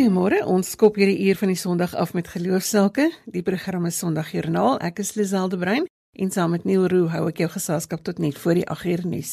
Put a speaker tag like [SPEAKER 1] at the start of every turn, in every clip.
[SPEAKER 1] Goeiemôre. Ons skop hierdie uur van die Sondag af met geloofsake. Die program is Sondagjoernaal. Ek is Liselde Brein en saam met Neil Roo hou ek jou geselskap tot net voor die 8 uur nuus.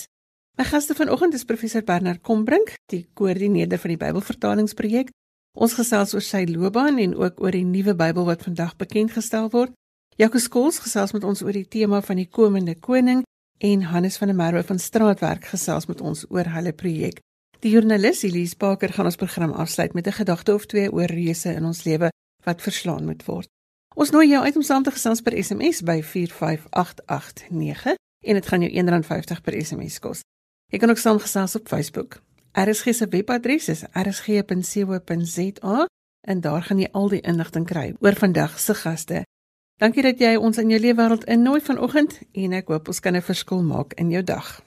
[SPEAKER 1] My gaste vanoggend is professor Bernard Kombrink, die koördineerder van die Bybelvertalingsprojek. Ons gesels oor sy loopbaan en ook oor die nuwe Bybel wat vandag bekend gestel word. Jaco Skols gesels met ons oor die tema van die komende koning en Hannes van der Merwe van Straatwerk gesels met ons oor hulle projek. Die joernalis Elise Parker gaan ons program afsluit met 'n gedagte of twee oor reëse in ons lewe wat verslaan moet word. Ons nooi jou uit om saam te gesels per SMS by 45889 en dit gaan jou R1.50 per SMS kos. Jy kan ook saamgesels op Facebook. RSG se webadres is rsg.co.za en daar gaan jy al die inligting kry oor vandag se gaste. Dankie dat jy ons in jou leefwêreld innooi vanoggend en ek hoop ons kan 'n verskil maak in jou dag.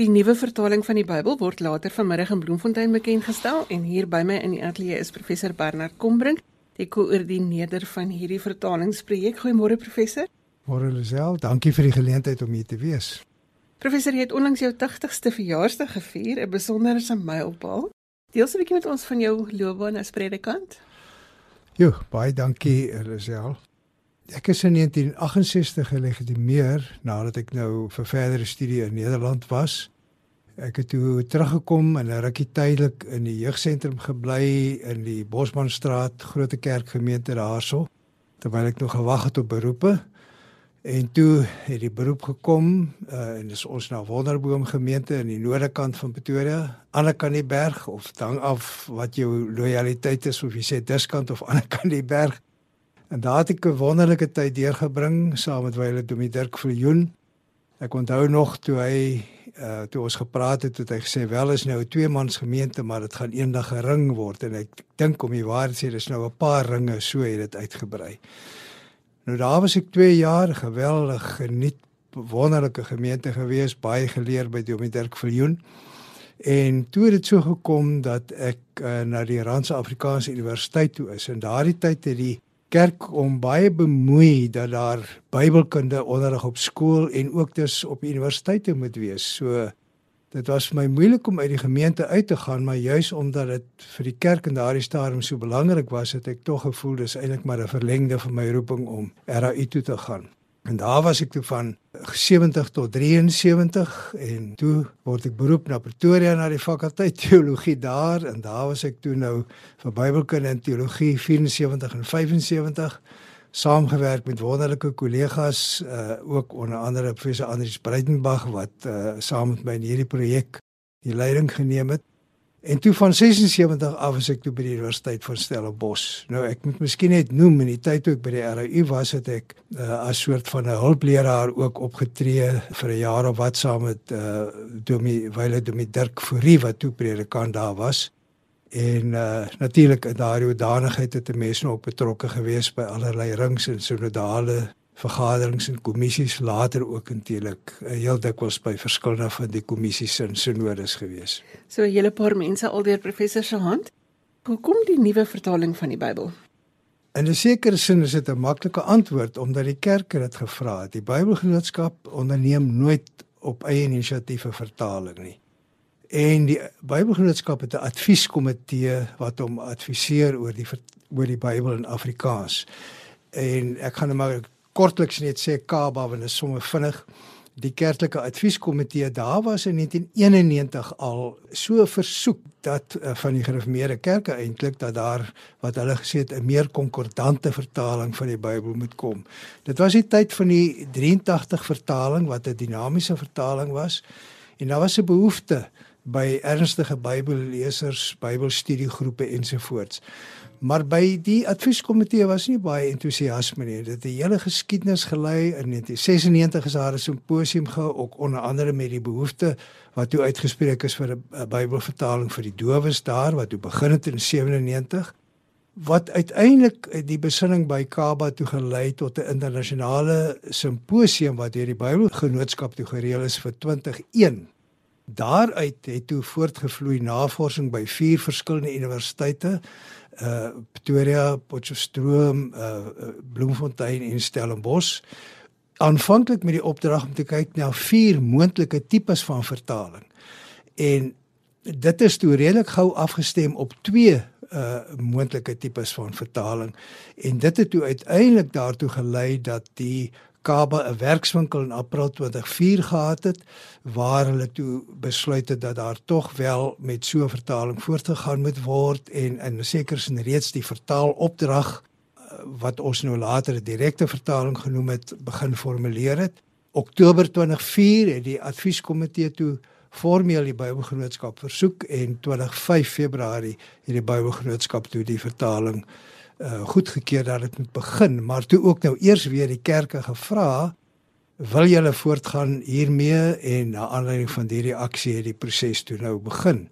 [SPEAKER 1] Die nuwe vertaling van die Bybel word later vanmiddag in Bloemfontein bekend gestel en hier by my in die ateljee is professor Bernard Kombrink die koördineerder van hierdie vertalingsprojek. Goeiemôre professor.
[SPEAKER 2] Môre Lisel, dankie vir die geleentheid om hier te wees.
[SPEAKER 1] Professor, jy het onlangs jou 80ste verjaarsdag gevier, 'n besondere mylpaal. Deel 'n bietjie met ons van jou loopbaan as predikant.
[SPEAKER 2] Jo, baie dankie Lisel. Ek is in 1968 gelegitimeer nadat ek nou vir verdere studie in Nederland was. Ek het toe teruggekom en 'n rukkie tydelik in die jeugsentrum gebly in die Bosmanstraat Grote Kerk gemeente daarso terwyl ek nog gewag het op beroepe. En toe het die beroep gekom uh, en dis ons na Wonderboom gemeente in die noordekant van Pretoria, aan die kant die berg of dan af wat jou lojaliteit is of jy sê diskant of aan die kant die berg. En daar het ek 'n wonderlike tyd deurgebring saam met Wyle Domie Dirk Viljoen. Ek onthou nog toe hy uh toe ons gepraat het, het hy gesê wel is nou 'n twee mans gemeente, maar dit gaan eendag 'n ring word en ek dink om die waarheid sê dis nou 'n paar ringe so het dit uitgebrei. Nou daar was ek 2 jaar geweldig geniet wonderlike gemeente gewees, baie geleer by Dominee Dirk Viljoen. En toe het dit so gekom dat ek uh, na die Randse Afrikaanse Universiteit toe is en daardie tyd het die kerk om baie bemoei dat daar Bybelkunde onderrig op skool en ook dus op universiteite moet wees. So dit was vir my moeilik om uit die gemeente uit te gaan, maar juis omdat dit vir die kerk in daardie stadium so belangrik was, het ek tog gevoel dis eintlik maar 'n verlengde van my roeping om RAI toe te gaan. En daar was ek toe van 70 tot 73 en toe word ek beroep na Pretoria na die fakulteit teologie daar en daar was ek toe nou vir Bybelkunde en teologie 74 en 75 saamgewerk met wonderlike kollegas uh, ook onder andere professor Andrius Breitenberg wat uh, saam met my in hierdie projek die leiding geneem het En toe van 76 af as ek toe by die Universiteit van Stellenbosch. Nou ek moet miskien net noem in die tyd toe ek by die RU was het ek uh, as soort van 'n hulpleraar ook opgetree vir 'n jaar of wat saam met uh Domie Wile Domie Dirk Fourie wat toe predikant daar was. En uh natuurlik in daardie oordanigheid het 'n mens nou ook betrokke gewees by allerlei rings en synodale vergaderings en kommissies later ook eintlik uh, heel dikwels by verskillende van die kommissies en sinodes gewees.
[SPEAKER 1] So 'n hele paar mense alweer professor se hand. Hoekom die nuwe vertaling van die Bybel?
[SPEAKER 2] In 'n sekere sin is dit 'n maklike antwoord omdat die kerk dit gevra het. Die Bybelgenootskap onderneem nooit op eie inisiatief 'n vertaling nie. En die Bybelgenootskap het 'n advieskomitee wat hom adviseer oor die oor die Bybel in Afrikaans. En ek gaan net maar kortliks net sê Kaba want dit is sommer vinnig die kerklike advieskomitee daar was in 1991 al so versoek dat uh, van die gereformeerde kerke eintlik dat daar wat hulle gesê het 'n meer konkordante vertaling van die Bybel moet kom. Dit was die tyd van die 83 vertaling wat 'n dinamiese vertaling was en daar was 'n behoefte by ernstige Bybellesers, Bybelstudiegroepe ensovoorts. Maar by die advieskomitee was nie baie entoesiasme nie. Dit het die hele geskiedenis gelei in 1996 is daar 'n simposium gehou ook onder andere met die behoefte wat toe uitgespreek is vir 'n Bybelvertaling vir die dowes daar wat toe begin het in 97 wat uiteindelik die besinning by Kaba toe gelei tot 'n internasionale simposium wat deur die Bybelgenootskap toe gereël is vir 2001. Daaruit het toe voortgevloei navorsing by vier verskillende universiteite uh Pretoria, Potchefstroom, uh Bloemfontein en Stellenbosch aanvanklik met die opdrag om te kyk na vier moontlike tipes van vertaling. En dit is toe redelik gou afgestem op twee uh moontlike tipes van vertaling en dit het toe uiteindelik daartoe gelei dat die Kaba 'n werkswinkel in April 2004 gehad het waar hulle toe besluit het dat daar tog wel met so 'n vertaling voortgegaan moet word en in sekere sin reeds die vertaalopdrag uh, wat ons nou later 'n direkte vertaling genoem het begin formuleer het. Oktober 2004 het die advieskomitee toe formeel die Bybelgenootskap versoek en 25 Februarie het die Bybelgenootskap toe die vertaling uh goedgekeur dat dit moet begin, maar toe ook nou eers weer die kerke gevra wil julle voortgaan hiermee en na aanleiding van hierdie aksie het die proses toe nou begin.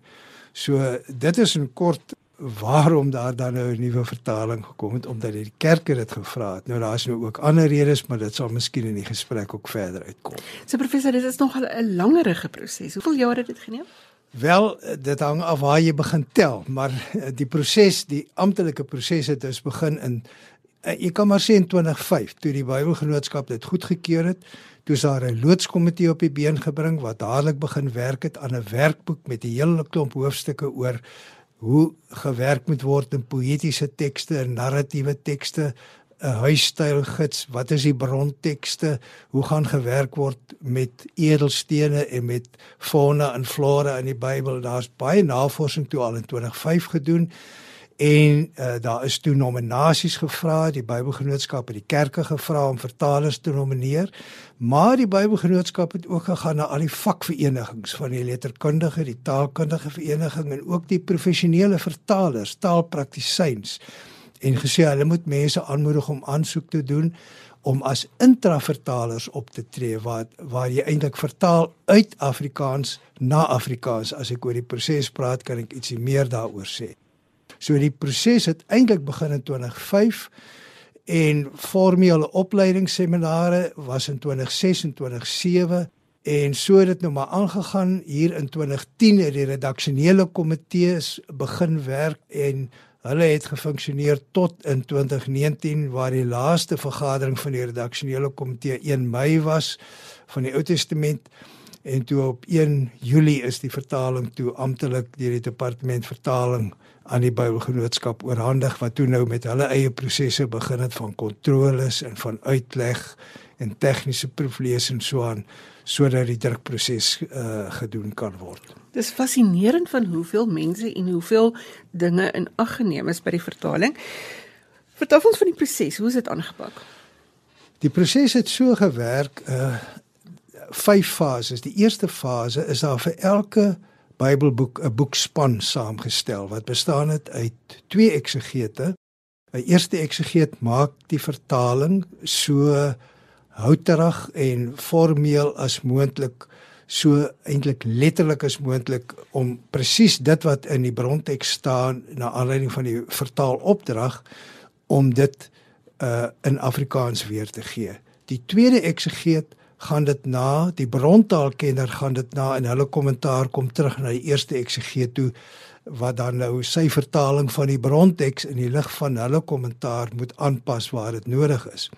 [SPEAKER 2] So dit is 'n kort waarom daar dan nou 'n nuwe vertaling gekom het omdat die kerke dit gevra het. Nou daar's nou ook ander redes, maar dit sal miskien in die gesprek ook verder uitkom.
[SPEAKER 1] So professor, dit is nog 'n langerige proses. Hoeveel jare het dit geneem?
[SPEAKER 2] Wel, dit hang af waar jy begin tel, maar eh, die proses, die amptelike proses het dus begin in eh, jy kan maar sê in 2005 toe die Bybelgenootskap dit goedgekeur het. Toe is daar 'n loodskomitee op die been gebring wat dadelik begin werk het aan 'n werkboek met 'n hele klomp hoofstukke oor hoe gewerk moet word in poëtiese tekste en narratiewe tekste, 'n huisstyl gids, wat is die brontekste, hoe gaan gewerk word met edelstene en met fauna en flora in die Bybel. Daar's baie navorsing toe al in 2005 gedoen en uh, daar is toe nominasies gevra die Bybelgenootskap het die kerke gevra om vertalers te nomineer maar die Bybelgenootskap het ook gegaan na al die vakverenigings van die letterkundige, die taalkundige vereniging en ook die professionele vertalers, taalpraktisyns en gesê hulle moet mense aanmoedig om aansoek te doen om as intravertalers op te tree wat waar jy eintlik vertaal uit Afrikaans na Afrikaans as ek oor die proses praat kan ek ietsie meer daaroor sê. So die proses het eintlik begin in 2005 en formele opleidingsseminare was in 2006 en 2007 en so het dit nou maar aangegaan hier in 2010 het die redaksionele komitees begin werk en hulle het gefunksioneer tot in 2019 waar die laaste vergadering van die redaksionele komitee 1 Mei was van die Ou Testament. En toe op 1 Julie is die vertaling toe amptelik deur die departement vertaling aan die Bybelgenootskap oorhandig wat toe nou met hulle eie prosesse begin het van kontroles en van uitleg en tegniese proeflees en so aan sodat die drukproses uh, gedoen kan word.
[SPEAKER 1] Dis fascinerend van hoeveel mense en hoeveel dinge in ag geneem is by die vertaling. Vertel ons van die proses, hoe is dit aangepak?
[SPEAKER 2] Die proses het so gewerk uh vyf fases. Die eerste fase is daar vir elke Bybelboek 'n boekspan saamgestel wat bestaan het uit twee eksegete. 'n Eerste eksegeet maak die vertaling so houterig en formeel as moontlik, so eintlik letterlik as moontlik om presies dit wat in die bronteks staan na aanleiding van die vertaalopdrag om dit uh in Afrikaans weer te gee. Die tweede eksegeet gaan dit na die brontaalkenner gaan dit na in hulle kommentaar kom terug na die eerste eksegeet toe wat dan nou sy vertaling van die bronteks in die lig van hulle kommentaar moet aanpas waar dit nodig is.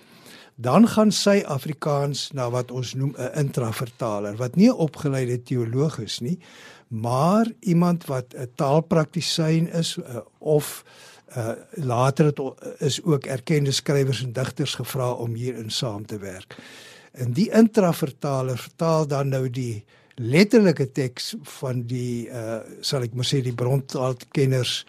[SPEAKER 2] Dan gaan sy Afrikaans na wat ons noem 'n intravertaler wat nie 'n opgeleide teoloog is nie, maar iemand wat 'n taalpraktisyn is uh, of uh, later het is ook erkende skrywers en digters gevra om hierin saam te werk. En die intravertaler vertaal dan nou die letterlike teks van die uh sal ek maar sê die brontaalkenners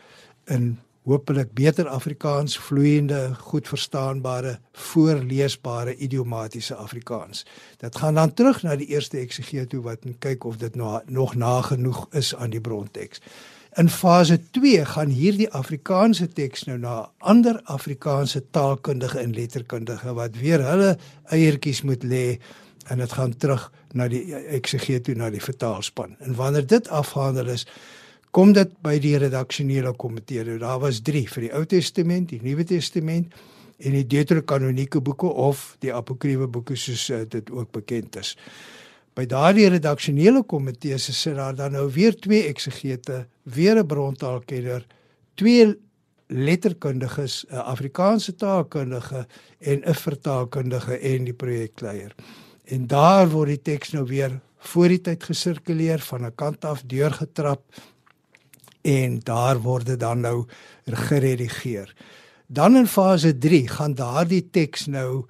[SPEAKER 2] in hopelik beter Afrikaans vloeiende, goed verstaanbare, voorleesbare idiomatiese Afrikaans. Dit gaan dan terug na die eerste eksegeet toe wat kyk of dit nou nog nagenoeg is aan die bronteks. In fase 2 gaan hierdie Afrikaanse teks nou na ander Afrikaanse taalkundige en letterkundige wat weer hulle eiertjies moet lê en dit gaan terug na die eksegeet toe na die vertaalspan. En wanneer dit afgehandel is, kom dit by die redaksionele komitee. Nou, daar was 3 vir die Ou Testament, die Nuwe Testament en die Deuterokanoniese boeke of die apokriewe boeke soos uh, dit ook bekend is. By daardie redaksionele komitee se sit daar dan nou weer twee eksegete, weer 'n brontaalkenner, twee letterkundiges, 'n Afrikaanse taalkundige en 'n vertaalkundige en die projekleier. En daar word die teks nou weer voor die tyd gesirkuleer van 'n kant af deurgetrap en daar word dit dan nou geredigeer. Dan in fase 3 gaan daardie teks nou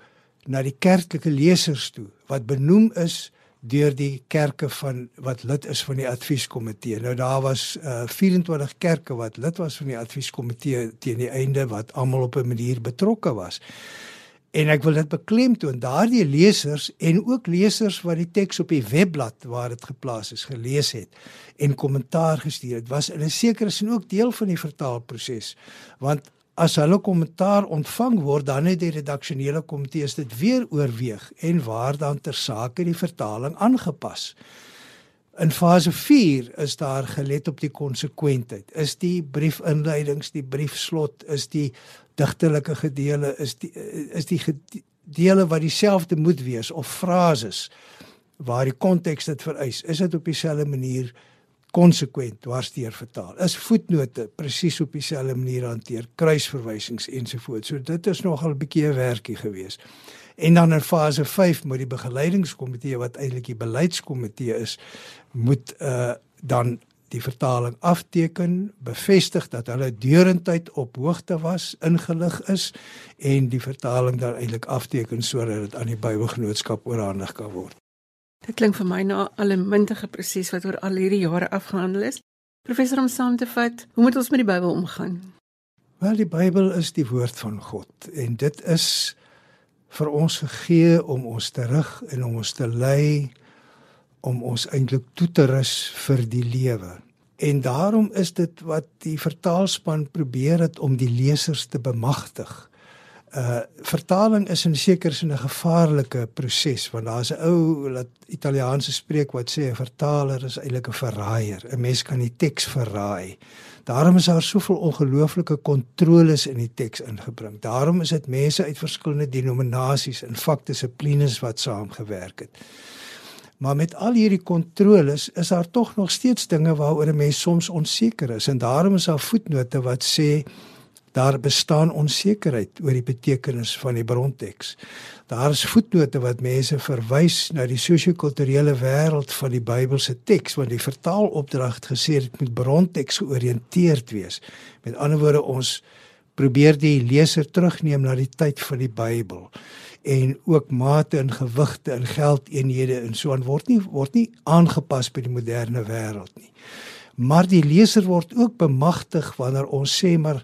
[SPEAKER 2] na die kerklike lesers toe wat benoem is deur die kerke van wat lid is van die advieskomitee. Nou daar was uh, 24 kerke wat lid was van die advieskomitee teen die einde wat almal op 'n manier betrokke was. En ek wil dit beklemtoon, daardie lesers en ook lesers wat die teks op die webblad waar dit geplaas is gelees het en kommentaar gestuur het, was in 'n sekere sin ook deel van die vertaalproses. Want as hulle kommentaar ontvang word, dan het die redaksionele komitees dit weer oorweeg en waar dan ter sake die vertaling aangepas. In fase 4 is daar gelet op die konsekwentheid. Is die briefinleidings, die briefslot, is die digtelike gedeelte, is die is die gedeelte wat dieselfde moet wees of frases waar die konteks dit vereis, is dit op dieselfde manier konsekwent dwarsteer vertaal. Is voetnote presies op dieselfde manier hanteer, kruisverwysings ensovoorts. So dit is nogal 'n bietjie 'n werkie gewees. En dan in fase 5 moet die begeleidingskomitee wat eintlik die beleidskomitee is, moet uh dan die vertaling afteken, bevestig dat hulle deurentyd op hoogte was, ingelig is en die vertaling dan eintlik afteken sodat dit aan die Bybelgenootskap oorhandig kan word.
[SPEAKER 1] Dit klink vir my na allemintige proses wat oor al hierdie jare afgehandel is. Professor om saam te vat, hoe moet ons met die Bybel omgaan?
[SPEAKER 2] Wel, die Bybel is die woord van God en dit is vir ons gegee om ons te rig en om ons te lei om ons eintlik toe te rus vir die lewe. En daarom is dit wat die vertaalspan probeer het om die lesers te bemagtig uh vertaling is in sekere sin 'n gevaarlike proses want daar's 'n ou laat Italiaanse spreek wat sê 'n vertaler is eintlik 'n verraaier. 'n Mens kan die teks verraai. Daarom is daar soveel ongelooflike kontroles in die teks ingebring. Daarom is dit mense uit verskillende denominasies en vakdissiplines wat saamgewerk het. Maar met al hierdie kontroles is daar tog nog steeds dinge waaroor 'n mens soms onseker is en daarom is daar voetnote wat sê Daar bestaan onsekerheid oor die betekenis van die bronteks. Daar is voetnote wat mense verwys na die sosio-kulturele wêreld van die Bybelse teks want die vertaalopdrag het gesê dit moet bronteks georiënteerd wees. Met ander woorde ons probeer die leser terugneem na die tyd van die Bybel en ook mate en gewigte en geldeenhede en so aan word nie word nie aangepas by die moderne wêreld nie. Maar die leser word ook bemagtig wanneer ons sê maar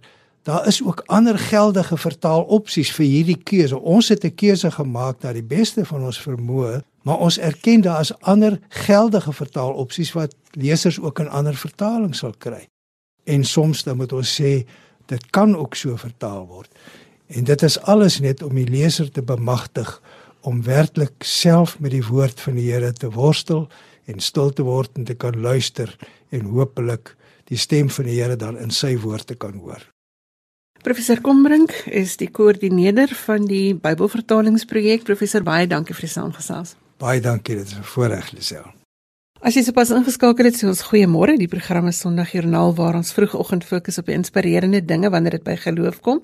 [SPEAKER 2] daar is ook ander geldige vertaalopsies vir hierdie keuse. Ons het 'n keuse gemaak na die beste van ons vermoë, maar ons erken daar is ander geldige vertaalopsies wat lesers ook in ander vertalings sal kry. En soms dan moet ons sê dit kan ook so vertaal word. En dit is alles net om die leser te bemagtig om werklik self met die woord van die Here te worstel en stil te word en te kan luister en hopelik die stem van die Here dan in sy woord te kan hoor.
[SPEAKER 1] Professor Kombrink is die koördineerder van die Bybelvertalingsprojek. Professor, baie dankie vir die saamgesels.
[SPEAKER 2] Baie dankie, dit is 'n voorreg, Lisel.
[SPEAKER 1] As jy sopas ingeskakel het, sê ons goeiemôre. Die program is Sondagjoernaal waar ons vroegoggend fokus op inspirerende dinge wanneer dit by geloof kom.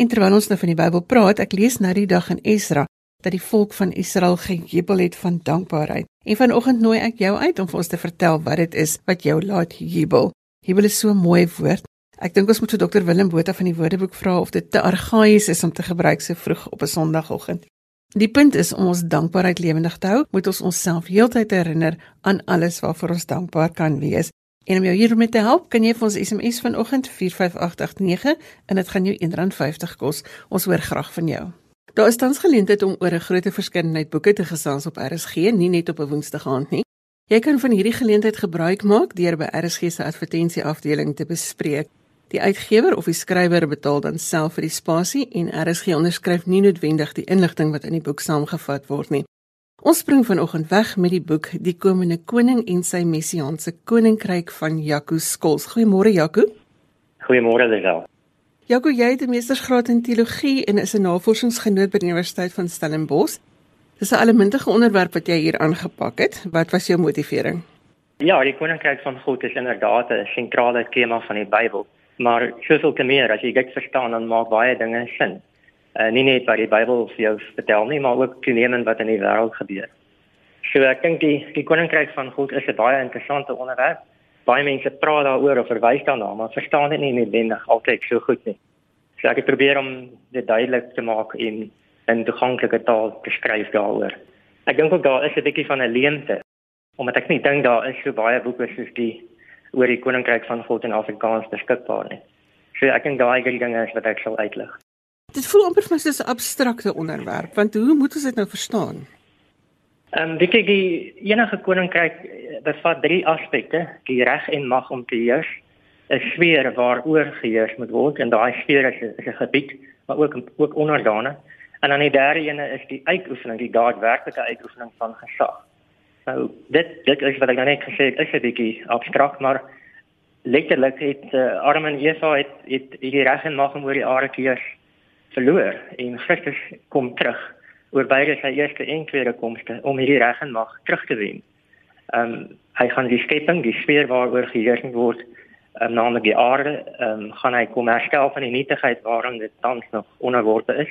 [SPEAKER 1] En terwyl ons nou van die Bybel praat, ek lees nou die dag in Esra dat die volk van Israel gejubel het van dankbaarheid. En vanoggend nooi ek jou uit om vir ons te vertel wat dit is wat jou laat jubel. Jubel is so 'n mooi woord. Ek dink ons moet vir dokter Willem Botha van die Woordeboek vra of dit te argaïes is om te gebruik so vroeg op 'n Sondagoggend. Die punt is om ons dankbaarheid lewendig te hou, moet ons onsself heeltyd herinner aan alles waarvoor ons dankbaar kan wees. En om jou hiermee te help, kan jy vir ons SMS vanoggend 45889 en dit gaan jou R1.50 kos. Ons hoor graag van jou. Daar is tans geleentheid om oor 'n groot verskeidenheid boeke te gesels op RSG, nie net op 'n Woensdag aand nie. Jy kan van hierdie geleentheid gebruik maak deur by RSG se advertensieafdeling te bespreek. Die uitgewer of die skrywer betaal dan self vir die spasie en RSG onderskryf nie noodwendig die inligting wat in die boek saamgevat word nie. Ons spring vanoggend weg met die boek Die komende koning en sy messiaanse koninkryk van Jaco Skols. Goeiemôre Jaco.
[SPEAKER 3] Goeiemôre Lisel.
[SPEAKER 1] Jaco, jy het 'n meestersgraad in teologie en is 'n navorsingsgenoot by die Universiteit van Stellenbosch. Dis 'n allemintige onderwerp wat jy hier aangepak het. Wat was jou motivering?
[SPEAKER 3] Ja, die koninkryk van God is inderdaad 'n sentrale tema van die Bybel Maar soveel te meer as jy dit verstaan dan maak baie dinge sin. Uh nie net wat die Bybel vir jou vertel nie, maar ook toenemend wat in die wêreld gebeur. So ek dink die die koninkryk van God is 'n baie interessante onderwerp. Baie mense praat daaroor of verwys daarna, maar verstaan dit nie noodwendig altyd so goed nie. So ek het probeer om dit duidelik te maak en in toeganklike taal te skryf daaroor. Ek dink ook daar is 'n bietjie van 'n leemte omdat ek nie dink daar is so baie boeke soos die oor die koninkryk van God in Afrikaans beskikbaar nie. So ek dink daai dinge is wat ek sal uitlig.
[SPEAKER 1] Dit voel amper vir my soos 'n abstrakte onderwerp, want hoe moet ons dit nou verstaan?
[SPEAKER 3] Ehm um, die, die enige koninkryk bevat drie aspekte: die reg en mag om te heers, 'n sfeer waaroor geheers moet word en daai sfeer is 'n gebied, maar ook ook onderdane. En dan die derde ene is die uitoefening, die daadwerklike uitoefening van gesag. Nou dit dit is wat ek nou net gesê het, is 'n bietjie abstrakt, maar letterlik het uh, Adam en Eva het het die reg en mag om oor die aarde te heers verloor en Christus kom terug oor beide sy eerste en tweede komste om hierdie reg en mag terug te wen. Ehm um, hy gaan die skepping, die sfeer waaroor geheers word, um, naamlik die aarde, ehm um, gaan hy kom herstel van die nietigheid waarin dit tans nog onderworpe is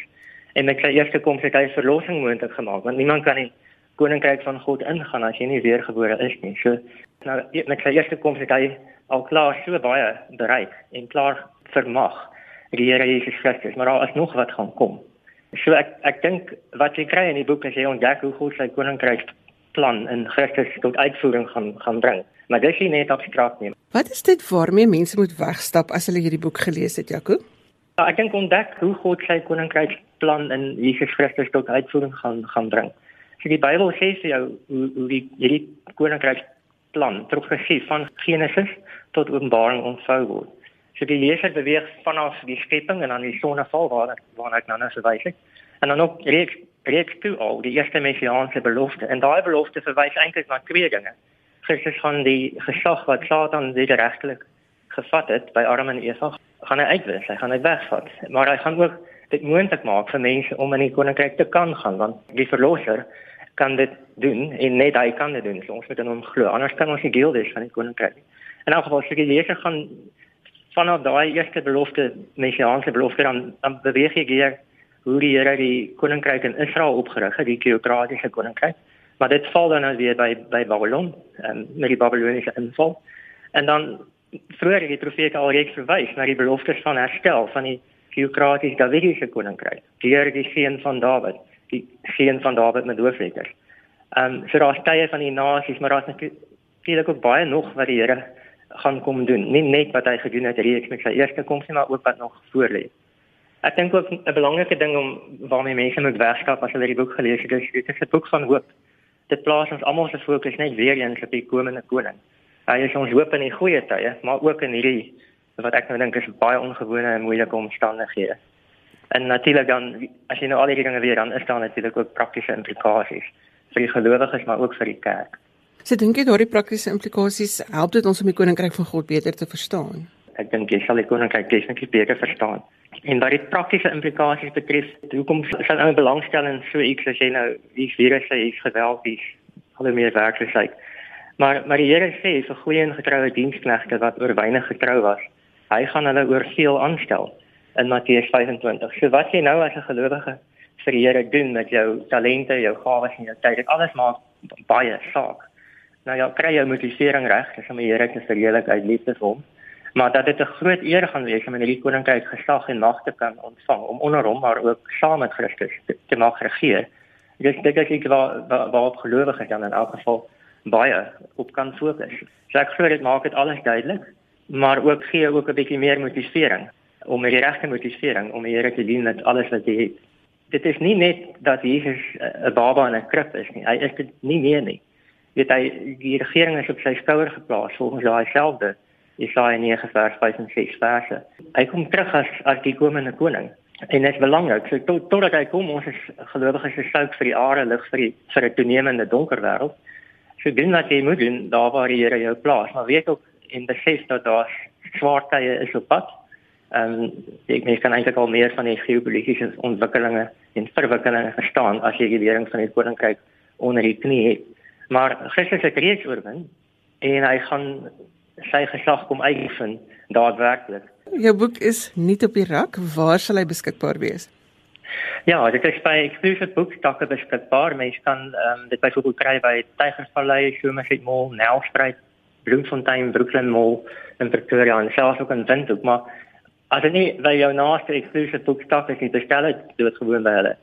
[SPEAKER 3] en met sy eerste koms het hy verlossing moontlik gemaak want niemand kan die koninkryk van God ingaan as jy nie weergebore is nie. So nou met sy eerste koms het hy al klaar so baie bereik en klaar vermag die Here Jesus Christus, maar daar is nog wat gaan kom. So ek ek dink wat jy kry in die boek is jy ontdek hoe God sy koninkryk plan in Christus tot uitvoering gaan gaan bring. Maar dis nie net abstrakt nie.
[SPEAKER 1] Wat is dit waarmee mense moet wegstap as hulle hierdie boek gelees het, Jaco?
[SPEAKER 3] Ja, ek dink ontdek hoe God sy koninkryk plan in Jesus Christus tot uitvoering gaan gaan bring. So die Bybel sê vir jou hoe hoe die hierdie koninkryk plan progressief van Genesis tot Openbaring ontvou word. So die leser beweeg vanaf die skepping en dan die sonneval waar waar ek nou nou verwys het. En dan ook reeks reeks toe al die eerste messiaanse belofte en daai belofte verwys eintlik na twee dinge. Christus gaan die gesag wat Satan wederregtelik gevat het by Adam en Eva gaan hy uitwis, hy gaan dit wegvat. Maar hy gaan ook dit moontlik maak vir mense om in die koninkryk te kan gaan want die verlosser kan dit doen en net hy kan dit doen. So ons moet in hom glo. Anders kan ons nie deel wees van die koninkryk nie. En in geval as jy lees gaan vanaf daai eerste belofte messiaanse belofte dan dan beweeg jy hier hoe die Here die koninkryk in Israel opgerig het die teokratiese koninkryk. Maar dit val dan nou weer by by Babylon um, met die Babyloniese inval. En dan vroeër die profete al reeds verwys na die beloftes van herstel van die teokratiese Davidiese koninkryk. Deur die seun van Dawid, die seun van Dawid met hoofletters. Ehm um, so daar's tye van die nasies, maar daar's natuurlik ook baie nog wat die Here gaan kom doen. Nie net wat hy gedoen het reeds met sy eerste koms nie, maar ook wat nog voorlê. Ek dink ook 'n belangrike ding om waarmee mense moet wegstap as hulle die boek gelees het, is dit is 'n boek van hoop. Dit plaas ons almal se fokus net weer eens op die komende koning. Hy is ons hoop in die goeie tye, maar ook in hierdie wat ek nou dink is baie ongewone en moeilike omstandighede. En natuurlik dan as jy nou al hierdie dinge weer dan is daar natuurlik ook praktiese implikasies vir die gelowiges maar ook vir die kerk.
[SPEAKER 1] So dink jy daardie praktiese implikasies help dit ons om die koninkryk van God beter te verstaan?
[SPEAKER 3] Ek dink jy sal die koninkryk definitief beter verstaan. En wat die praktiese implikasies betref, hoekom sal nou belangstel in so iets as jy nou die virus sê is geweld is al meer werklikheid. Maar maar die Here sê vir goeie en getroue diensknegte wat oor weinig getrou was, hy gaan hulle oor veel aanstel in Matteus 25. So wat jy nou as 'n gelowige vir die Here doen met jou talente, jou gawes en jou tyd, dit alles maak baie saak. Nou ja, kry jou motivering reg, dis om die Here te verheerlik uit liefde vir hom. Maar dat dit 'n groot eer gaan wees om in hierdie koninkryk gesag en mag te kan ontvang om onder hom maar ook saam met Christus te, te mag regeer. Dis dit is ek waar waarop gelowiges dan in elk geval baie op kan fokus. So ek glo dit maak dit alles duidelik maar ook gee ook 'n bietjie meer motivering om die regte motivering om die Here te dien met alles wat jy het. Dit is nie net dat Jesus 'n baba in 'n krib is nie. Hy is dit nie meer nie. Weet hy die regering is op sy skouer geplaas volgens daai selfde Jesaja 9 vers 5 en 6 verse. Hy kom terug as as die komende koning. En dit is belangrik. So tot totdat hy kom, ons is gelowiges se sout vir die aarde lig vir die vir 'n toenemende donker wêreld. So doen wat jy moet doen daar waar die Here jou plaas, maar weet ook en besef dat daar swaar tye is op pad. Ehm um, ek mens kan eintlik al meer van die geopolitiese ontwikkelinge en verwikkelinge verstaan as jy die lering van die koninkryk onder die knie het. Maar Christus het reeds oorwin en hy gaan sy gesag kom uitvind daadwerklik
[SPEAKER 1] jou boek is nie op die rak. Waar sal hy beskikbaar wees?
[SPEAKER 3] Ja, dit is by Exclusive Boekstakke beskikbaar. Mens kan um, dit byvoorbeeld kry by Tygervallei, Somerset Mall, Nelspruit, Bloemfontein, Brooklyn Mall en Pretoria en selfs ook in Windhoek, maar as jy nie by jou naaste Exclusive Boekstakke kan bestel het, doen dit gewoon by hulle.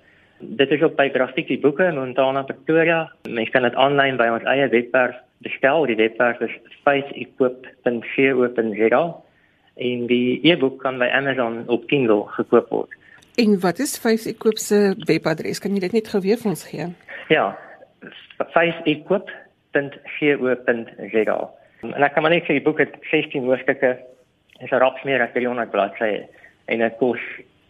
[SPEAKER 3] Dit is op by Graffiti Boeke in Montana, Pretoria. Mens kan dit aanlyn by ons eie webwerf bestel. Die webwerf is faceequip.co.za en die e-boek kan by Amazon op Kindle gekoop word.
[SPEAKER 1] En wat is Face Equip se webadres? Kan jy dit net gou weer vir ons gee?
[SPEAKER 3] Ja. faceequip.co.za. En ek kan maar net sê die boek het 16 hoofstukke. Dit is 'n raps meer as 300 bladsye en dit kos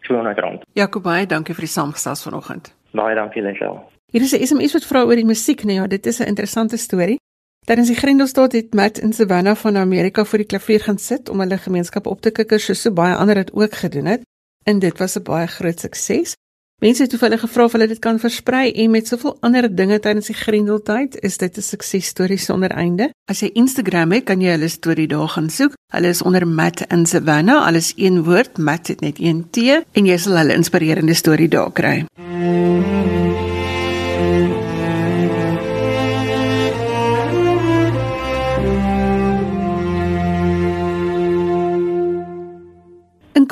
[SPEAKER 3] 200 rand.
[SPEAKER 1] Jakob, baie dankie vir die saamgesels vanoggend.
[SPEAKER 3] Baie dankie Lisel.
[SPEAKER 1] Hier is 'n SMS wat vra oor die musiek, nee ja, dit is 'n interessante storie. Tydens die Grendelstad het Matt in Savannah van Amerika vir die klavier gaan sit om hulle gemeenskap op te kikker soos so baie ander dit ook gedoen het en dit was 'n baie groot sukses. Mense het hulle gevra of hulle dit kan versprei en met soveel ander dinge tydens die Grendeltyd is dit 'n suksesstorie sonder einde. As jy Instagram het, kan jy hulle storie daar gaan soek. Hulle is onder Matt in Savannah, alles een woord, Matt het net een T en jy sal hulle inspirerende storie daar kry. In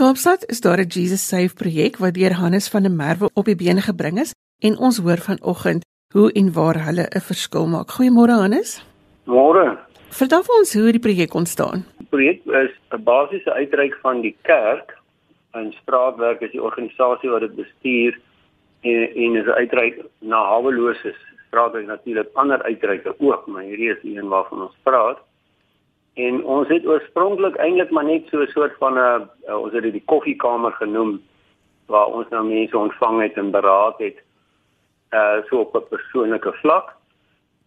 [SPEAKER 1] Kaapstad is daar 'n Jesus Save projek wat deur Hannes van der Merwe op die bene gebring is en ons hoor vanoggend hoe en waar hulle 'n verskil maak. Goeiemôre Hannes.
[SPEAKER 4] Môre.
[SPEAKER 1] Vertel vir ons hoe die projek ontstaan.
[SPEAKER 4] Die projek is 'n basiese uitreik van die kerk en straatwerk is die organisasie wat dit bestuur en en is 'n uitreik na haweloses. Straatwerk natuurlik ander uitreike ook, maar hierdie is een waarvan ons praat. En ons het oorspronklik eintlik maar net so 'n soort van 'n uh, ons het dit die koffiekamer genoem waar ons nou mense ontvang het en beraad het uh so op 'n persoonlike vlak.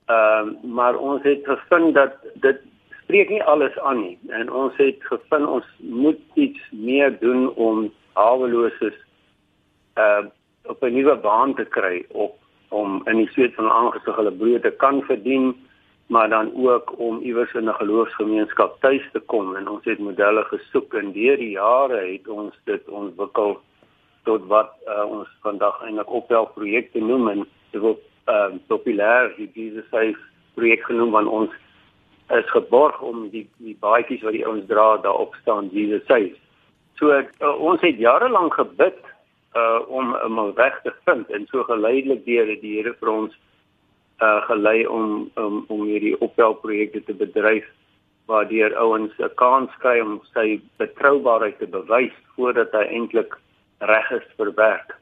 [SPEAKER 4] Ehm uh, maar ons het gevind dat dit spreek nie alles aan nie en ons het gevind ons moet iets meer doen om haweloses uh op 'n nuwe baan te kry op om in die sweet van aangesig hulle brood te kan verdien maar dan ook om iewers in 'n geloofsgemeenskap tuis te kom en ons het modelle gesoek en deur die jare het ons dit ontwikkel tot wat uh, ons vandag eintlik opbel projekte noem en dit word uh, populêr die Jesus Safe projek genoem want ons is geborg om die die baadjies wat die ouens dra daarop staan Jesus Safe. So uh, ons het jare lank gebid uh, om 'n weg te vind en so geleidelik deur die Here vir ons uh gelei om um, om hierdie opbelprojekte te bedryf waardeur ouens 'n kans kry om sy betroubaarheid te bewys voordat hy eintlik reg is vir werk.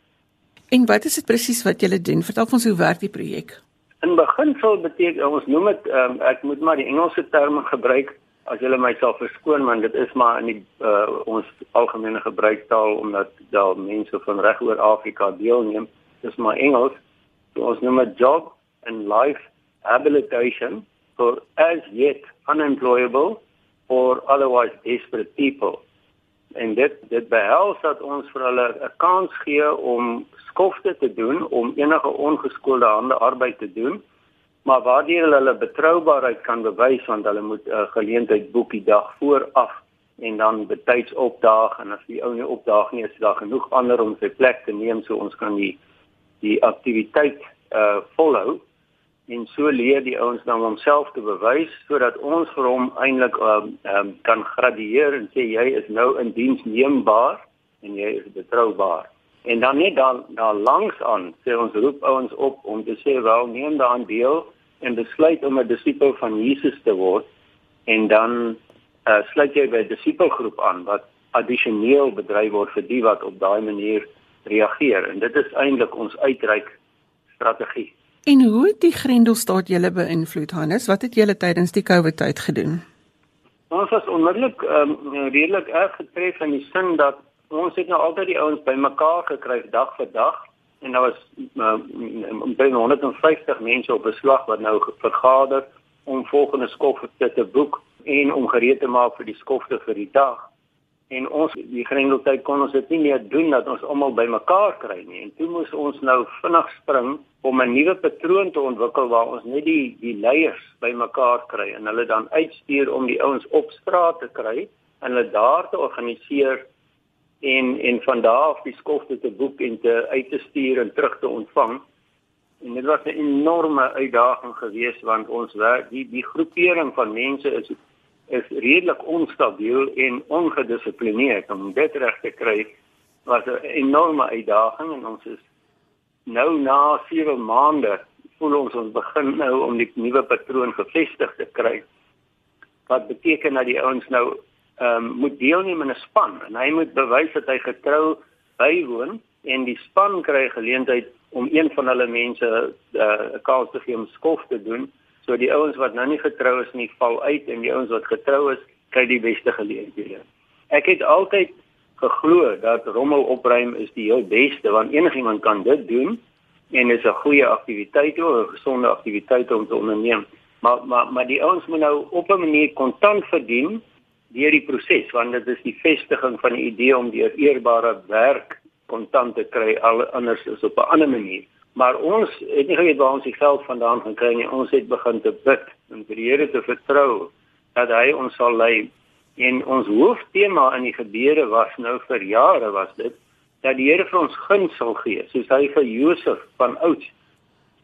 [SPEAKER 1] En wat is dit presies wat julle doen? Vertel ons hoe werk die projek?
[SPEAKER 4] In beginsel beteken ons noem dit um, ek moet maar die Engelse terme gebruik as julle my sal verskoon want dit is maar in die uh, ons algemene gebruiktaal omdat daar mense van reg oor Afrika deelneem. Dis maar Engels. So ons noem dit job and life habilitation for as yet unemployable or otherwise desperate people. En dit dit behels dat ons vir hulle 'n kans gee om skofte te doen om enige ongeskoolde hande arbeid te doen, maar waardeur hulle hulle betroubaarheid kan bewys want hulle moet 'n uh, geleentheid boek die dag vooraf en dan betyds opdaag en as die ou nie opdaag nie is daar genoeg ander om sy plek te neem so ons kan die die aktiwiteit uh volhou en so leer die ouens dan homself te bewys sodat ons vir hom eintlik um, um, kan gradueer en sê jy is nou in diens neembaar en jy is betroubaar. En dan net dan dan langs aan sê ons roep ouens op om te sê wel neem daaraan deel en besluit om 'n disipel van Jesus te word en dan uh, sluit jy by 'n disipelgroep aan wat addisioneel bedryf word vir die wat op daai manier reageer en dit is eintlik ons uitreik strategie.
[SPEAKER 1] En hoe het die Grendelstaat julle beïnvloed Hannes? Wat het julle tydens die COVID tyd gedoen?
[SPEAKER 4] Ons was onmiddellik um, redelik erg getref in die sin dat ons het nou altyd die ouens bymekaar gekry dag vir dag en daar was um, omtrent 150 mense op beslag wat nou vergader om volgende skofte te boek en om gereed te maak vir die skofte vir die dag en ons die grendeltyd kon ons dit nie meer doen dat ons almal bymekaar kry nie en toe moes ons nou vinnig spring om 'n nuwe patroon te ontwikkel waar ons net die die leiers bymekaar kry en hulle dan uitstuur om die ouens op straat te kry en hulle daar te organiseer en en van daar af die skofte te boek en te uit te stuur en terug te ontvang. En dit was 'n enorme uitdaging geweest want ons werk die die groepering van mense is is redelik onstabiel en ongedissiplineerd om dit reg te kry was 'n enorme uitdaging en ons is nou na 7 maande voel ons ons begin nou om die nuwe patroon gevestig te kry. Wat beteken dat die ouens nou ehm um, moet deelneem in 'n span en hy moet bewys dat hy getrou bywoon en die span kry geleentheid om een van hulle mense eh, 'n uh, kans te gee om skof te doen. So die ouens wat nou nie getrou is nie val uit en die ouens wat getrou is kry die beste geleenthede. Ek het altyd geglo dat rommel opruim is die heel beste want enigiemand kan dit doen en is 'n goeie aktiwiteit of 'n gesonde aktiwiteit om te onderneem. Maar maar maar die ouens moet nou op 'n manier kontant verdien deur die proses want dit is die vestiging van die idee om deur eerbare werk kontant te kry al anders is op 'n ander manier maar ons het nie geweet waar ons die geld vandaan gaan kry nie ons het begin te bid en vir die Here te vertrou dat hy ons sal lei en ons hooftema in die gebede was nou vir jare was dit dat die Here vir ons guns sal gee soos hy vir Josef van ouds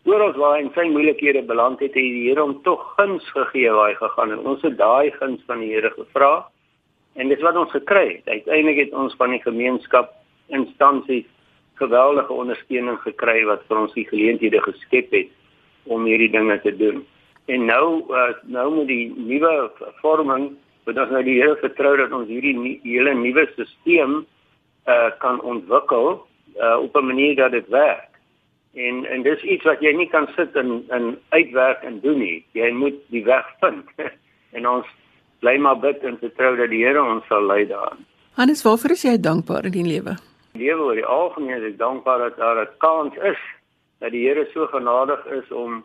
[SPEAKER 4] oral waar hy in sy moeilikhede beland het, het die Here hom tog guns gegee waar hy gegaan het. Ons het daai guns van die Here gevra en dis wat ons gekry het. Uiteindelik het ons van die gemeenskap instansies geweldige ondersteuning gekry wat vir ons die geleenthede geskep het om hierdie dinge te doen. En nou uh, nou met die nuwe vorming, wat ons nou die Here vertrou dat ons hierdie nie, hele nuwe stelsel uh, kan ontwikkel uh, op 'n manier dat dit werk En en dis iets wat jy nie kan sit en en uitwerk en doen nie. Jy moet die weg vind. en ons bly maar bid en vertrou dat die Here ons sal lei daarin.
[SPEAKER 1] Hannes, waarvoor is jy dankbaar in die lewe?
[SPEAKER 4] Lewe oor die algemeen is ek dankbaar dat daar 'n kans is dat die Here so genadig is om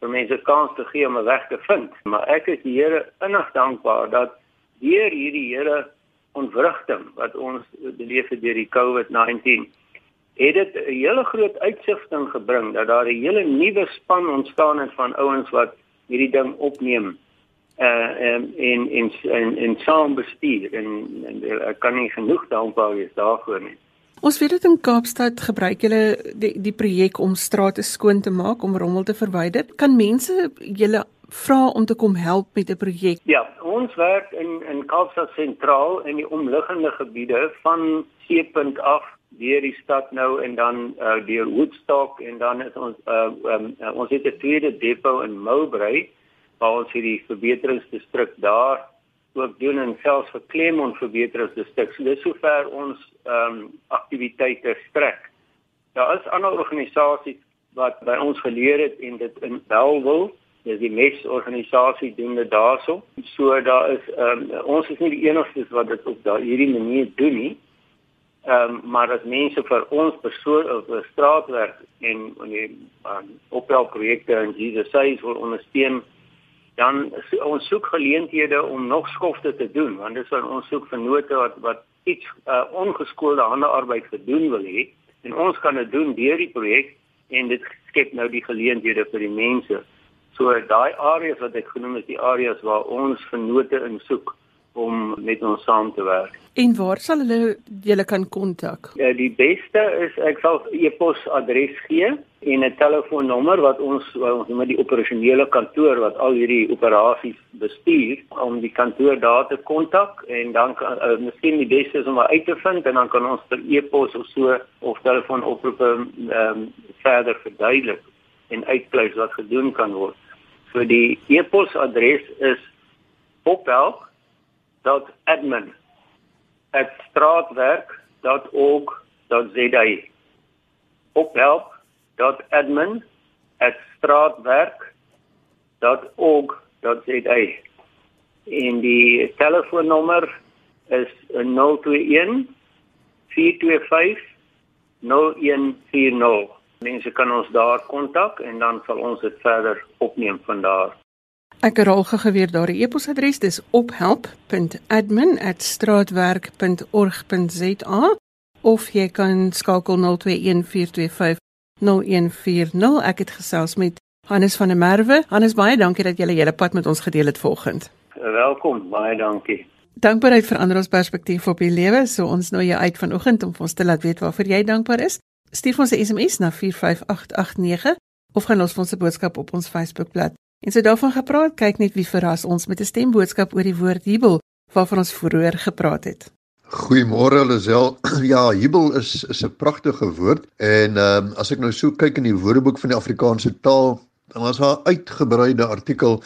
[SPEAKER 4] vir mense kans te gee om 'n weg te vind. Maar ek is die Here innig dankbaar dat deur hierdie Here ontwrigting wat ons beleef het deur die COVID-19 het dit 'n hele groot uitsigting gebring dat daar 'n hele nuwe span ontstaan het van ouens wat hierdie ding opneem uh en in in in in saam bestuur en, en ek kan nie genoeg dankbaar wees daarvoor nie.
[SPEAKER 1] Ons weet dit in Kaapstad gebruik julle die die projek om strate skoon te maak om rommel te verwyder. Kan mense julle vra om te kom help met 'n projek?
[SPEAKER 4] Ja, ons werk in in Kaapstad sentraal in die omliggende gebiede van Seepunt af deur die stad nou en dan uh, deur Woodstock en dan is ons uh, um, uh, ons het 'n tweede depot in Mowbray waar ons hierdie verbeteringsdistrik daar ook doen en selfs vir Claremont verbeteringsdistrik. So dis sover ons ehm um, aktiwiteite strek. Daar is ander organisasies wat by ons geleer het en dit in Bellville dis die mes organisasie doen dit daarso. So daar is ehm um, ons is nie die enigstes wat dit op daai hierdie manier doen nie. Ehm um, maar as mense vir ons persoon of straatwerk en wanneer um, opbouprojekte in Jesus se wil ondersteun dan ons soek geleenthede om nog skofte te doen want dit is wat ons soek vennote wat wat iets uh, ongeskoelde handearbeid gedoen wil hê en ons kan dit doen deur die projek en dit skep nou die geleenthede vir die mense. So daai areas wat ek genoem het, die areas waar ons vennote in soek om met ons saam te werk.
[SPEAKER 1] En waar sal hulle julle kan kontak?
[SPEAKER 4] Ja, die beste is ek sal e-pos adres gee en 'n telefoonnommer wat ons ons met die operasionele kantoor wat al hierdie operasies bestuur om die kantoor daar te kontak en dan kan uh, miskien die beste is om uit te vind en dan kan ons per e-pos of so of telefoonoproepe ehm um, verder verduidelik en uitklous wat gedoen kan word. So die e-pos adres is ophelp ophelp.straatwerk.org.za ophelp.straatwerk.org.za en die telefoonnommer is 021 425 0140 mense kan ons daar kontak en dan sal ons dit verder opneem van daar
[SPEAKER 1] Ek herhaal geweer daardie e-posadres dis ophelp.admin@straatwerk.org.za of jy kan skakel 0214250140 ek het gesels met Hannes van der Merwe Hannes baie dankie dat jy julle hele pad met ons gedeel het vanoggend
[SPEAKER 4] Welkom baie dankie
[SPEAKER 1] Dankbaarheid verander ons perspektief op die lewe, so ons nooi jou uit vanoggend om ons te laat weet waarvoor jy dankbaar is. Stuur ons 'n SMS na 45889 of gaan los ons 'n boodskap op ons Facebookblad. En so daarvan gepraat, kyk net wie verras ons met 'n stemboodskap oor die woord jubel waarvan ons vroeër gepraat het.
[SPEAKER 5] Goeiemôre Lisel. Ja, jubel is is 'n pragtige woord en ehm um, as ek nou so kyk in die Woordeboek van die Afrikaanse taal, dan was daar 'n uitgebreide artikel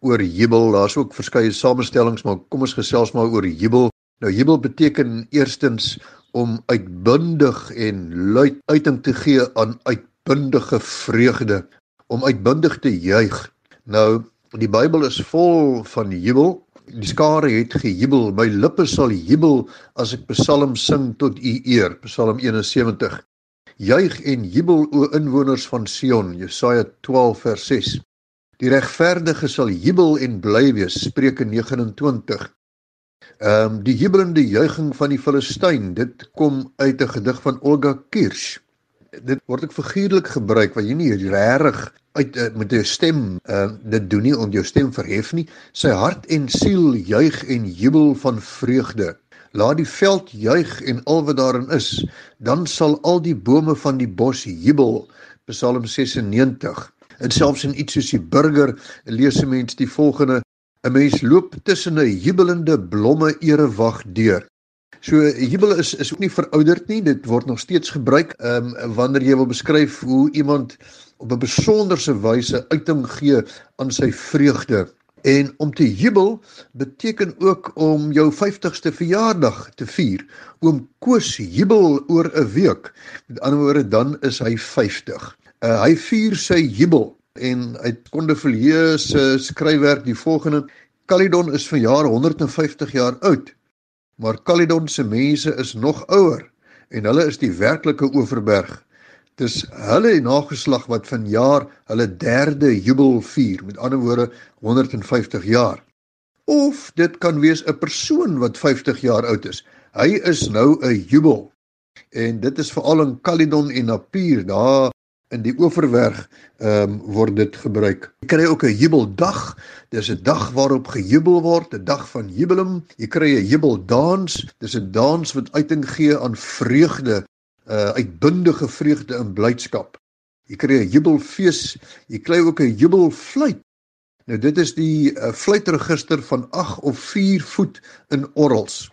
[SPEAKER 5] oor jubel. Daar's ook verskeie samestellings, maar kom ons gesels maar oor jubel. Nou jubel beteken eerstens om uitbundig en luid uiting te gee aan uitbundige vreugde, om uitbundig te juig. Nou, die Bybel is vol van jubel. Die skare het gejubel, my lippe sal jubel as ek psalms sing tot u eer. Psalm 71. Juig en jubel o inwoners van Sion, Jesaja 12 vers 6. Die regverdige sal jubel en bly wees, Spreuke 29. Ehm um, die jubelende juiging van die Filistyn, dit kom uit 'n gedig van Olga Kirsch. Dit word ook figuurlik gebruik waar jy nie regtig uit uh, met jou stem uh, dit doen nie om jou stem verhef nie. Sy hart en siel juig en jubel van vreugde. Laat die veld juig en al wat daarin is, dan sal al die bome van die bos jubel. Psalm 96. En selfs in iets soos die burger lees 'n mens die volgende: 'n Mens loop tussen 'n jubelende blomme erewag deur. So jubel is is ook nie verouderd nie. Dit word nog steeds gebruik ehm um, wanneer jy wil beskryf hoe iemand op 'n besonderse wyse uiting gee aan sy vreugde. En om te jubel beteken ook om jou 50ste verjaardag te vier. Oom Koos jubel oor 'n week. Met ander woorde dan is hy 50. Uh, hy vier sy jubel en hy konde verleë se skryfwerk die volgende Caledon is vanjaar 150 jaar oud maar Caledon se mense is nog ouer en hulle is die werklike Oeverberg dis hulle nageslag wat vanjaar hulle derde jubel vier met ander woorde 150 jaar. Of dit kan wees 'n persoon wat 50 jaar oud is. Hy is nou 'n jubel. En dit is veral in Caledon en Napier daar in die oeverberg ehm um, word dit gebruik. Jy kry ook 'n jubeldag. Dis 'n dag waarop gejubel word, 'n dag van jubelum. Jy kry 'n jubeldans. Dis 'n dans wat uiting gee aan vreugde, uh uitbundige vreugde en blydskap. Jy kry 'n jubelfees. Jy kry ook 'n jubelfluit. Nou dit is die uh, fluitregister van 8 of 4 voet in orrels.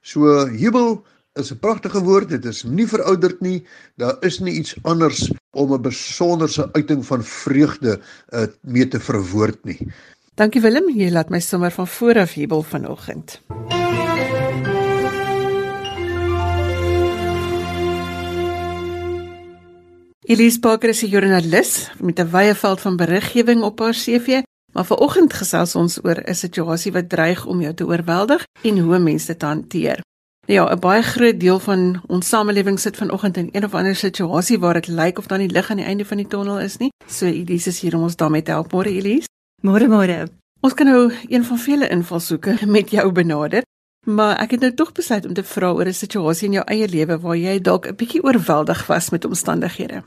[SPEAKER 5] So jubel is 'n pragtige woord. Dit is nie verouderd nie. Daar is nie iets anders om 'n besonderse uiting van vreugde uh, mee te verwoord nie.
[SPEAKER 1] Dankie Willem, jy laat my sommer van voor af jubel vanoggend. Elise Parker is 'n joernalis met 'n wye veld van beriggewing op haar CV, maar vanoggend gesels ons oor 'n situasie wat dreig om jou te oorweldig en hoe mense dit hanteer. Ja, 'n baie groot deel van ons samelewing sit vanoggend in een of ander situasie waar dit lyk of daar nie lig aan die einde van die tonnel is nie. So Elise is hier om ons daarmee te help. Môre Elise.
[SPEAKER 6] Môre môre.
[SPEAKER 1] Ons kan nou een van vele invalshoeke met jou benader. Maar ek het nou tog besluit om te vra oor 'n situasie in jou eie lewe waar jy dalk 'n bietjie oorweldig was met omstandighede.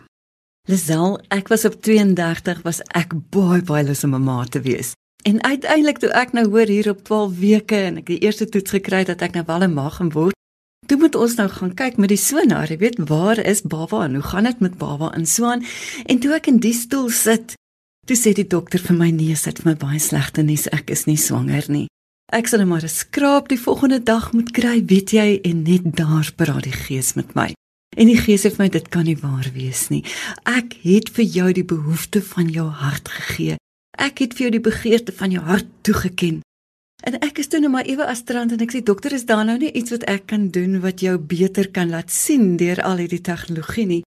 [SPEAKER 6] Lisel, ek was op 32 was ek baie baie lus om 'n ma te wees. En uiteindelik toe ek nou hoor hier op 12 weke en ek die eerste toets gekry dat ek nou wel 'n ma gaan word, toe moet ons nou gaan kyk met die sonaar, jy weet, waar is baba en hoe gaan dit met baba in Swaan? En toe ek in die stoel sit, toe sê die dokter vir my nee, sit vir my baie slegte nuus, ek is nie swanger nie. Ek sal net maar 'n skraap die volgende dag moet kry, weet jy, en net daar praat die gees met my. En die gees sê vir my dit kan nie waar wees nie. Ek het vir jou die behoefte van jou hart gegee. Ek het vir jou die begeerte van jou hart toegeken. En ek is toe nou maar ewe astrant en ek sê dokter is daar nou nie iets wat ek kan doen wat jou beter kan laat sien deur al hierdie tegnologie nie.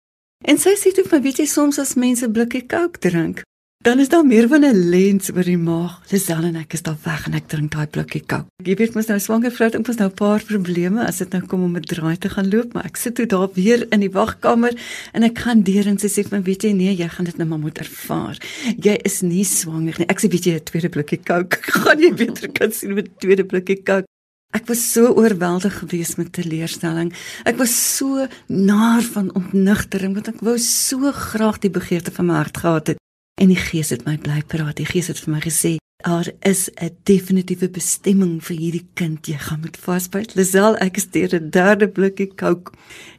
[SPEAKER 6] En sy sê toe vir my weet jy soms as mense blikkie Coke drink, Dan is daar meer van 'n lens oor die maag. Lisel en ek is daar weg en ek drink daai blikkie kook. Jy weet mos nou swanger vrou het ons nou 'n paar probleme as dit nou kom om met draai te gaan loop, maar ek sit toe daar weer in die wagkamer en ek gaan deur en sy sê vir my, weet jy nee, jy gaan dit nou maar moet ervaar. Jy is nie swanger nie. Ek sê weet jy 'n tweede blikkie kook, gaan jy beter kan sien met 'n tweede blikkie kook. Ek was so oorweldig geweest met teleurstelling. Ek was so naar van ontnugtering want ek wou so graag die begeerte van my hart gehad het. En die Gees het my bly praat. Die Gees het vir my gesê: Daar is 'n definitiewe bestemming vir hierdie kind. Jy gaan met vasbyt. Lisel, ek is deur 'n derde blikkie Coke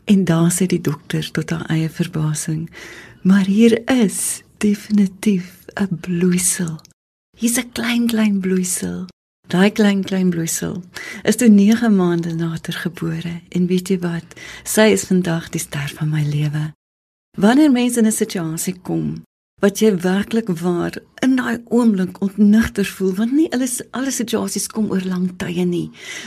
[SPEAKER 6] en daar sê die dokter tot haar eie verbasing, maar hier is definitief 'n bloeisel. Hier's 'n klein klein bloeisel. Daai klein klein bloeisel is toe 9 maande later gebore en weet jy wat? Sy is vandag die ster van my lewe. Wanneer mense in 'n situasie kom wat jy werklik waar in daai oomblik ontnigter voel want nie alles alle situasies kom oor lang tye nie.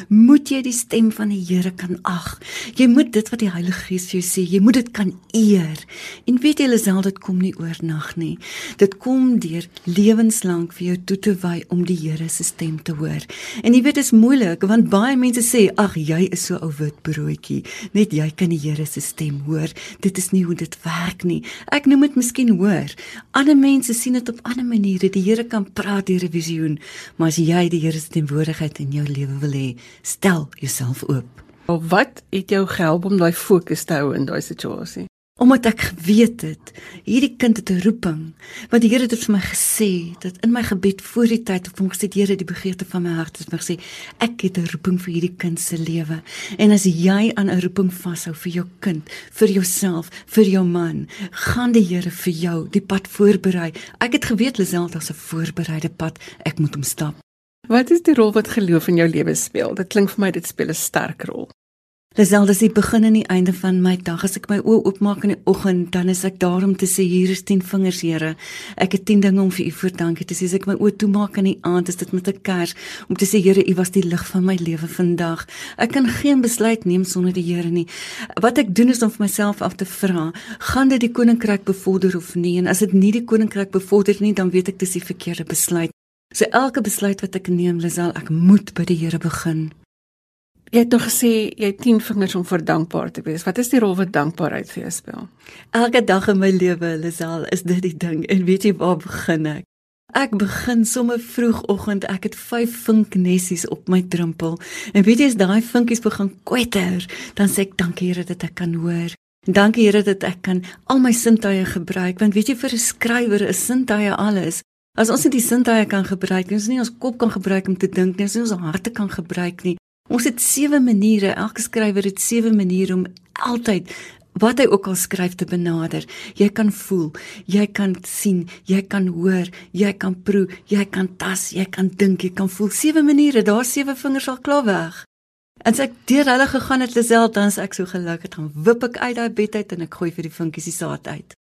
[SPEAKER 6] Moet jy die stem van die Here kan ag. Jy moet dit wat die Heilige Gees vir jou sê jy moet dit kan eer. En weet jy alself dit kom nie oornag nie. Dit kom deur lewenslank vir jou toe te wy om die Here se stem te hoor. En jy weet dit is moeilik want baie mense sê ag jy is so ou wit broodjie. Net jy kan die Here se stem hoor. Dit is nie hoe dit werk nie. Ek noem dit miskien hoor Ander mense sien dit op ander maniere. Die Here kan praat deur 'n visioen, maar as jy die Here se teenwoordigheid in jou lewe wil hê, stel jouself oop.
[SPEAKER 1] Wat het jou gehelp om daai fokus te hou in daai situasie?
[SPEAKER 6] Omdat ek geweet het hierdie kind het 'n roeping want die Here het vir my gesê dat in my gebed voor die tyd het hom gesê Here die begeerte van my hart het my gesê ek het 'n roeping vir hierdie kind se lewe en as jy aan 'n roeping vashou vir jou kind vir jouself vir jou man gaan die Here vir jou die pad voorberei ek het geweet Lisel daar's 'n voorbereide pad ek moet hom stap
[SPEAKER 1] Wat is die rol wat geloof in jou lewe speel? Dit klink vir my dit speel 'n sterk rol.
[SPEAKER 6] Lisel, dis die begin en die einde van my dag. As ek my oë oopmaak in die oggend, dan is ek daar om te sê hier is 10 vingers, Here. Ek het 10 dinge om vir U voor dankie te sê. As ek my oë toemaak in die aand, is dit met 'n kers om te sê Here, U was die lig van my lewe vandag. Ek kan geen besluit neem sonder die Here nie. Wat ek doen is om vir myself af te vra, gaan dit die koninkryk bevorder of nie? En as dit nie die koninkryk bevorder nie, dan weet ek dis die verkeerde besluit. So elke besluit wat ek neem, Lisel, ek moet by die Here begin.
[SPEAKER 1] Jy het nog gesê jy het 10 vingers om vir dankbaar te wees. Wat is die rol wat dankbaarheid vir jou speel?
[SPEAKER 6] Elke dag in my lewe, Lisel, is dit die ding. En weet jy waar begin ek? Ek begin sommer vroegoggend. Ek het 5 vinknessies op my drempel. En weet jy as daai vinkies begin kwetter, dan sê ek dankie Here dat ek kan hoor. Dankie Here dat ek kan al my sintuie gebruik. Want weet jy vir 'n skrywer is sintuie alles. As ons nie die sintuie kan gebruik nie, ons nie ons kop kan gebruik om te dink nie, ons nie ons harte kan gebruik nie, Ons het sewe maniere, elke skrywer het sewe maniere om altyd wat hy ook al skryf te benader. Jy kan voel, jy kan sien, jy kan hoor, jy kan proe, jy kan tas, jy kan dink, jy kan voel. Sewe maniere, daar sewe vingers al klaar weg. En as ek deur hulle gegaan het, Lisel, dan is ek so gelukkig, dan wip ek uit daai bed uit en ek gooi vir die vinkies die saad uit.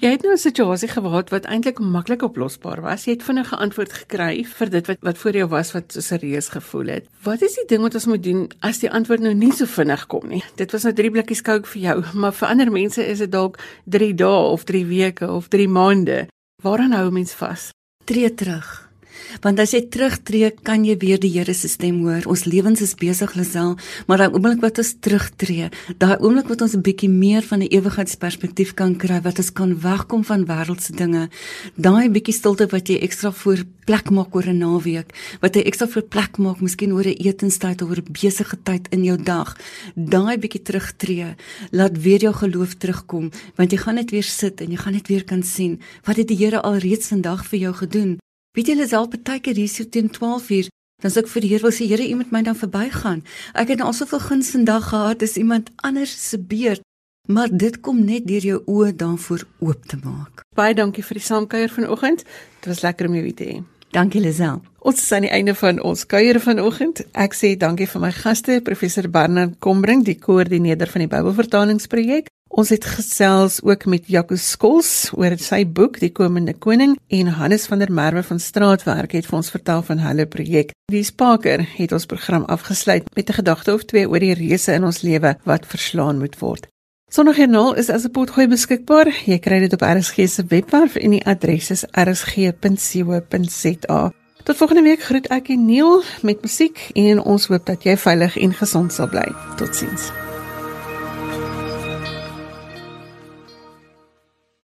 [SPEAKER 1] Jy het nou 'n situasie gehad wat eintlik maklik oplosbaar was. Jy het vinnige antwoord gekry vir dit wat wat voor jou was wat so serieus gevoel het. Wat is die ding wat ons moet doen as die antwoord nou nie so vinnig kom nie? Dit was nou 3 blikkies Coke vir jou, maar vir ander mense is dit dalk 3 dae of 3 weke of 3 maande. Waaraan hou mens vas?
[SPEAKER 6] Tree terug. Want as jy terugtreë, kan jy weer die Here se stem hoor. Ons lewens is besig Lisel, maar daai oomblik wat ons terugtreë, daai oomblik wat ons 'n bietjie meer van 'n ewigheidsperspektief kan kry, wat ons kan wegkom van wêreldse dinge, daai bietjie stilte wat jy ekstra voor plek maak oor 'n naweek, wat jy ekstra vir plek maak, miskien oor 'n etenstyd of oor 'n besige tyd in jou dag, daai bietjie terugtreë, laat weer jou geloof terugkom, want jy gaan net weer sit en jy gaan net weer kan sien wat het die Here al reeds vandag vir jou gedoen. Weet julle self baie keer hier so teen 12uur dan sê ek vir die Here wil sê Here u moet my dan verbygaan. Ek het nou al soveel guns vandag gehad as iemand anders se beurt. Maar dit kom net deur jou oë daarvoor oop te maak.
[SPEAKER 1] Baie dankie vir die saamkuier vanoggend. Dit was lekker om jou weer te hê.
[SPEAKER 6] Dankie Lisel.
[SPEAKER 1] Ons is aan die einde van ons kuier vanoggend. Ek sê dankie vir my gaste, professor Barnard Kombring, die koördineerder van die Bybelvertalingsprojek. Ons het gesels ook met Jaco Skols oor sy boek Die Komende Koning en Hannes van der Merwe van Straatwerk het vir ons vertel van hulle projek. Die Spaker het ons program afgesluit met 'n gedagte of twee oor die reëse in ons lewe wat verslaan moet word. Sondagjoernaal is as 'n potgooi beskikbaar. Jy kry dit op RSG se webwerf en die adres is rsg.co.za. Tot volgende week groet ek Neil met musiek en ons hoop dat jy veilig en gesond sal bly. Totsiens.